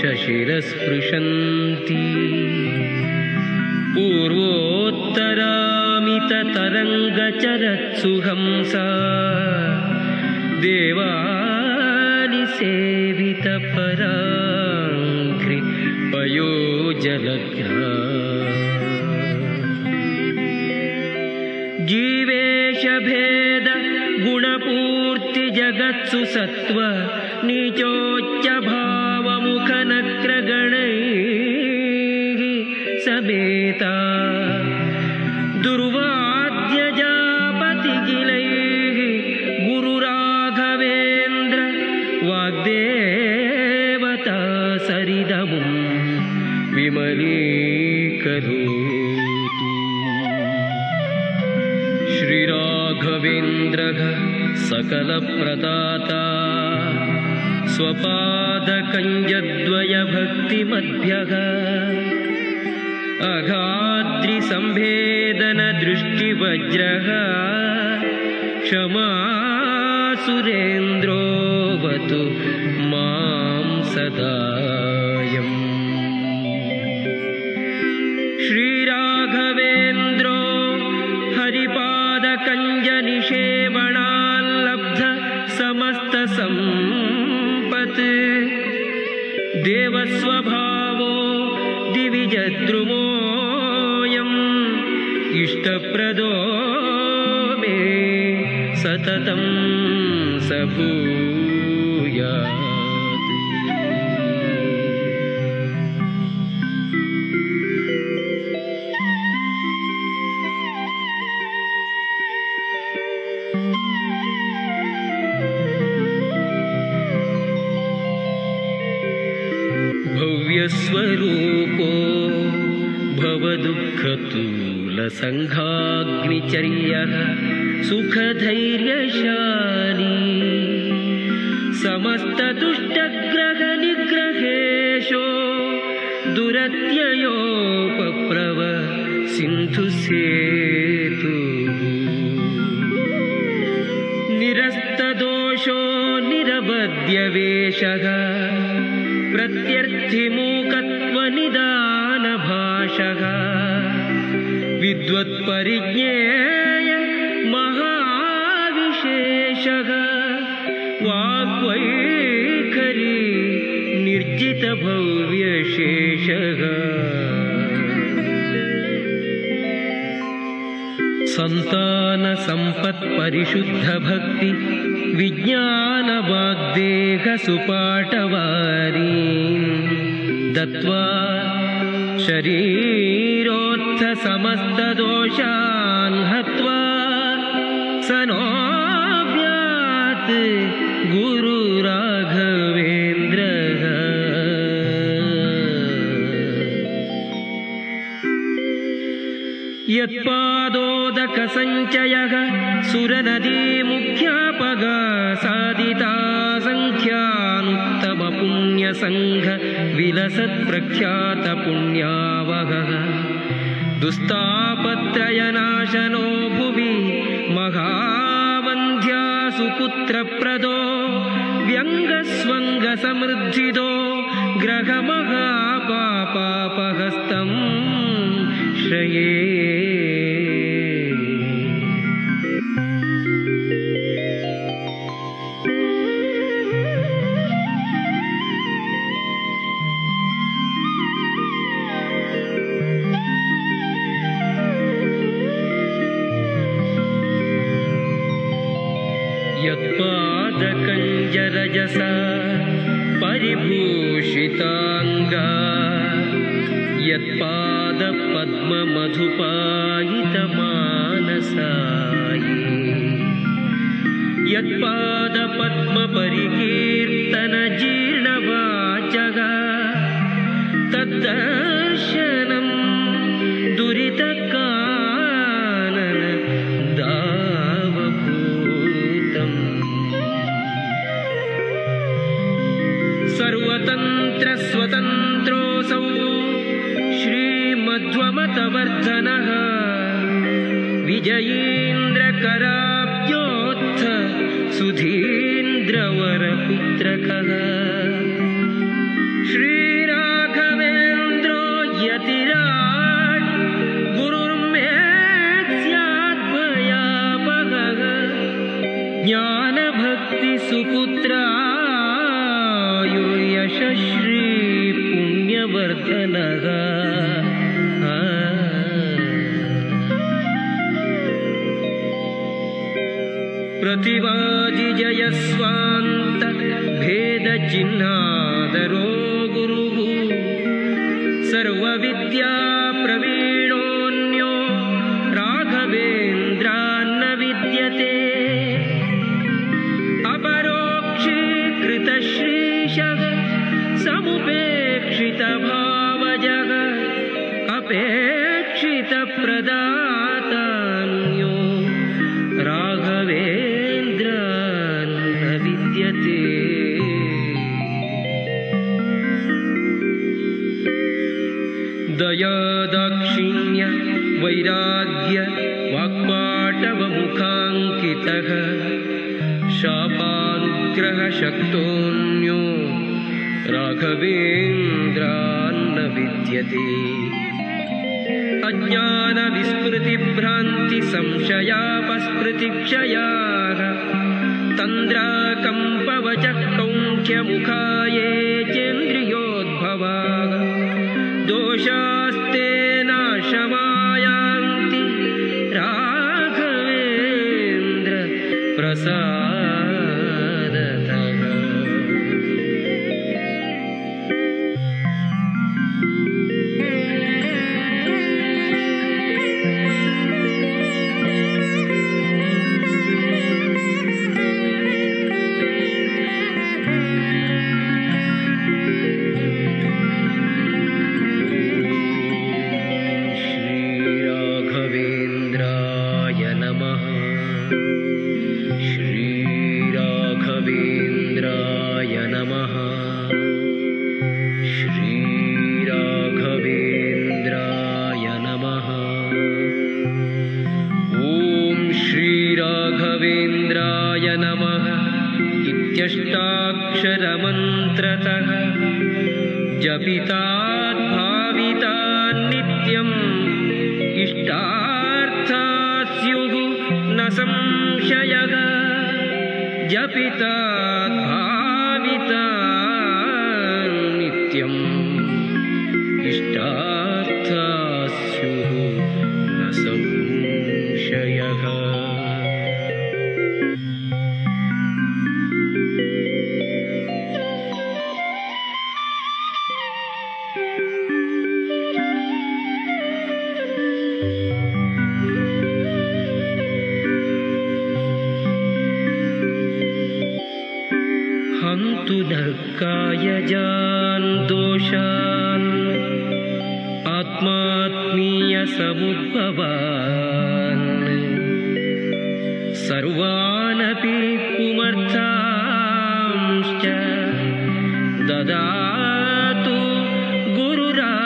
कामारिमाक्षविषमाक्षशिरस्पृशन्ति पूर्वोत्तरामिततरङ्गचरत्सु हंसा देवानि सेवितपराङ्घ्रि पयोजलग्रा जीवेशभेद गुणपूर्तिजगत्सु सत्त्व नीचोच्चभावमुखनक्रगणैः समेता। दुर्वाद्यजापतिगिलैः गुरुराघवेन्द्र वाग्देवता सरिदमुं विमलीकरोतु। श्रीराघवेन्द्रः सकलप्रदाता। स्वपादकञ्जद्वयभक्तिमद्भ्यः अघाद्रिसम्भेदनदृष्टिवज्रः क्षमासुरेन्द्रोऽवतु मां सदायम्। श्रीराघवेन्द्रो हरिपादकञ्जनिषेवणाल्लब्ध समस्तसम्पत् देवस्वभावो दिविजद्रुमोऽयम् इष्टप्रदो मे सततं स भूयात् भव्यस्वरूपो भवदुःखतूलसङ्घाग्निचर्यः सुखधैर्यशाली। समस्तदुष्टग्रहनिग्रहेशो दुरत्ययोपप्रव सिन्धुसेतु। निरस्तदोषो निरवद्यवेशः प्रत्यर्थिमूकत्वनिदानभाषः विद्वत्परिज्ञेय महाविशेषः वाग्वैखरी निर्जितभव्यशेषः सन्तानसम्पत्परिशुद्धभक्ति विज्ञानवाग्देहसुपाटवारी दत्त्वा शरीरोत्थसमस्तदोषान् हत्वा स नोऽव्यात् गुरुराघवेन्द्रः। यत्पादोदकसञ्चयः सुरनदीमुख्यापगा सादिता सङ्ख्यानुत्तमपुण्यसङ्घ विलसत्प्रख्यातपुण्यावहः दुस्तापत्रयनाशनो भुवि महावन्ध्या सुपुत्रप्रदो व्यङ्गस्वङ्गसमृद्धिदो ग्रहमहापापापहस्तम् श्रये यत्पादकञ्जरजसा परिभूषिताङ्गा। यत्पादपद्ममधुपायितमानसायि। यत्पादपद्मपरिकीर्तनजीर्णवाचः पुण्यवर्धनः प्रतिवाजिजयस्वान्त भेदचिह्नादरो गुरुः। सर्वविद्याप्रवीणोऽन्यो वैराग्य वाक्पाटवमुखाङ्कितः शापानुग्रहशक्तोऽन्यो राघवेन्द्रान्न विद्यते अज्ञानविस्मृतिभ्रान्तिसंशयापस्मृतिक्षयाः तन्द्राकम्पवचः कौङ्ख्यमुखाये चेन्द्रियोद्भवाः दोषास्ते सा न संशयः दोषान् आत्मात्मीयसमुद्भवान्। सर्वानपि पुमर्थांश्च ददातु गुरुरात्मवित्।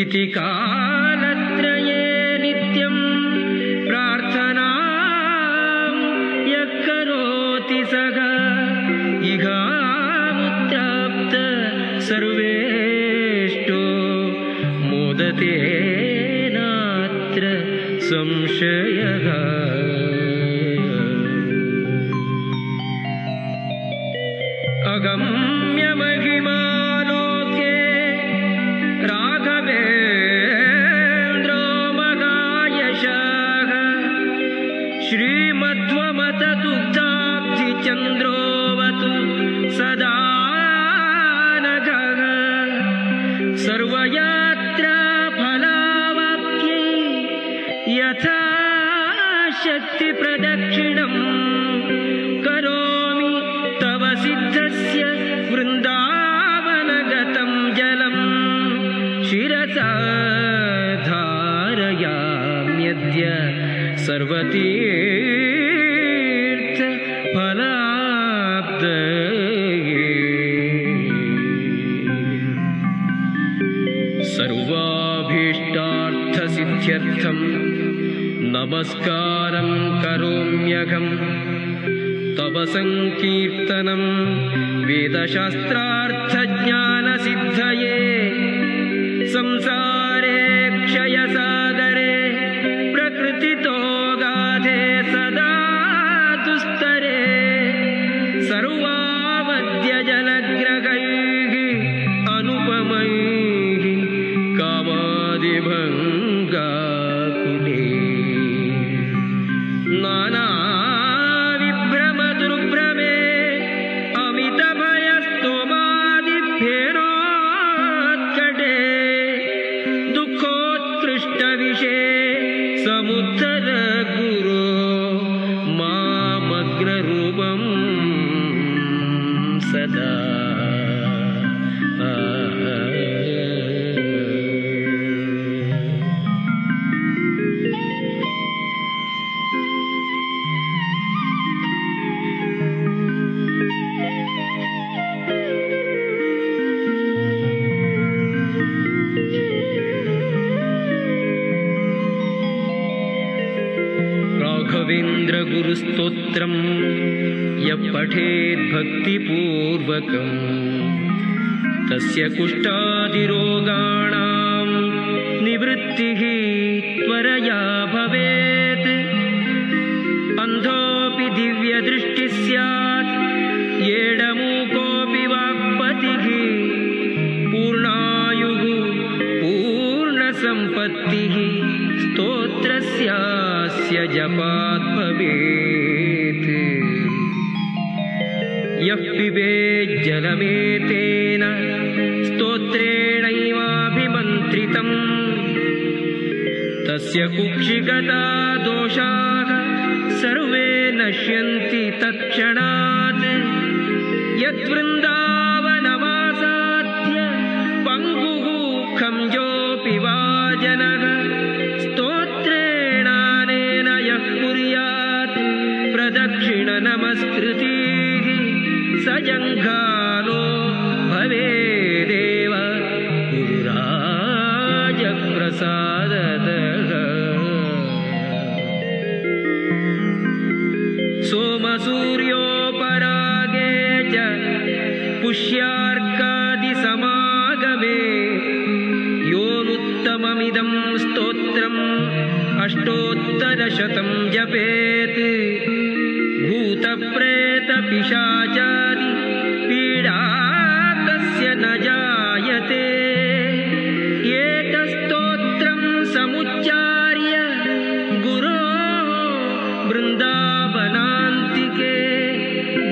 इति कालत्रये नित्यं प्रार्थनां सर्वतीर्थफलाब्दये सर्वाभीष्टार्थसिद्ध्यर्थं नमस्कारं करोम्यहम् तव सङ्कीर्तनं वेदशास्त्रार्थज्ञानसिद्धये समुद्धर गुरो राघवेन्द्रगुरुस्तोत्रं यः पठेद्भक्तिपूर्वकम्। तस्य कुष्ठादिरोगाणां निवृत्तिः त्वरया भवेत्। अन्धोऽपि दिव्यदृष्टिः स्यात् येडमूकोऽपि वाक्पतिः। पूर्णायुः पूर्णसम्पत्तिः स्तोत्रस्यास्य जपात् भवेत् यः पिबेज्जलमेतेन स्तोत्रेणैवाभिमन्त्रितम्। तस्य कुक्षिगता दोषाः सर्वे नश्यन्ति तत्क्षणात्। यद्वृन्दावनमासाद्य प्रदक्षिणनमस्कृतिः स जङ्घालो भवेदेव गुरुराजप्रसादतः। सोमसूर्योपरागे च पुष्यार्कादिसमागमे योनुत्तममिदं स्तोत्रम् अष्टोत्तरशतं जपेत् भूतप्रेतपिशाचादि पीडा तस्य न जायते। एतस्तोत्रं समुच्चार्य गुरो बृन्दावनान्तिके।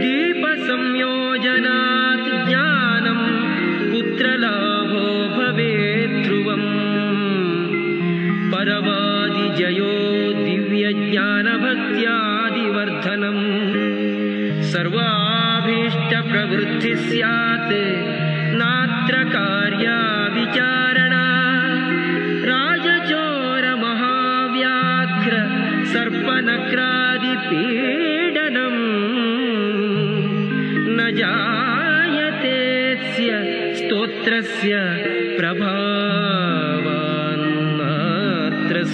दीपसंयोजनात् ज्ञानं पुत्रलाभो भवेत् ध्रुवम्। परमादिजयो दिव्यज्ञानभक्त्यादिवर्धनम् सर्वाभीष्टप्रवृत्तिः स्यात्। नात्र कार्या विचारणा। राजचोरमहाव्याघ्र सर्पनक्रादिपीडनम्। न जायतेऽस्य स्तोत्रस्य प्रभावान्नात्र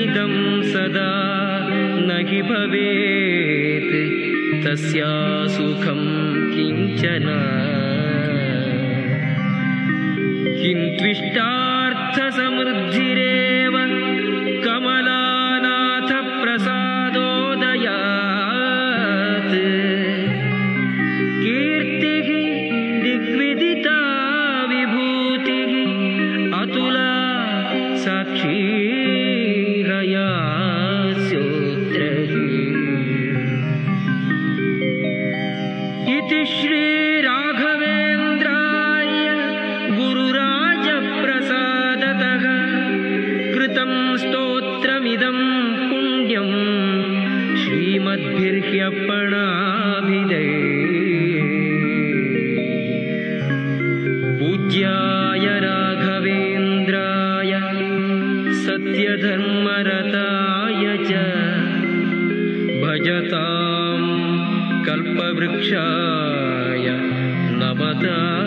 दिव्यमिदं सदा न हि भवेत् तस्या सुखं किञ्चन। किं त्विष्टार्थसमृद्धिरेव सत्यधर्मरताय च भजतां कल्पवृक्षाय नमता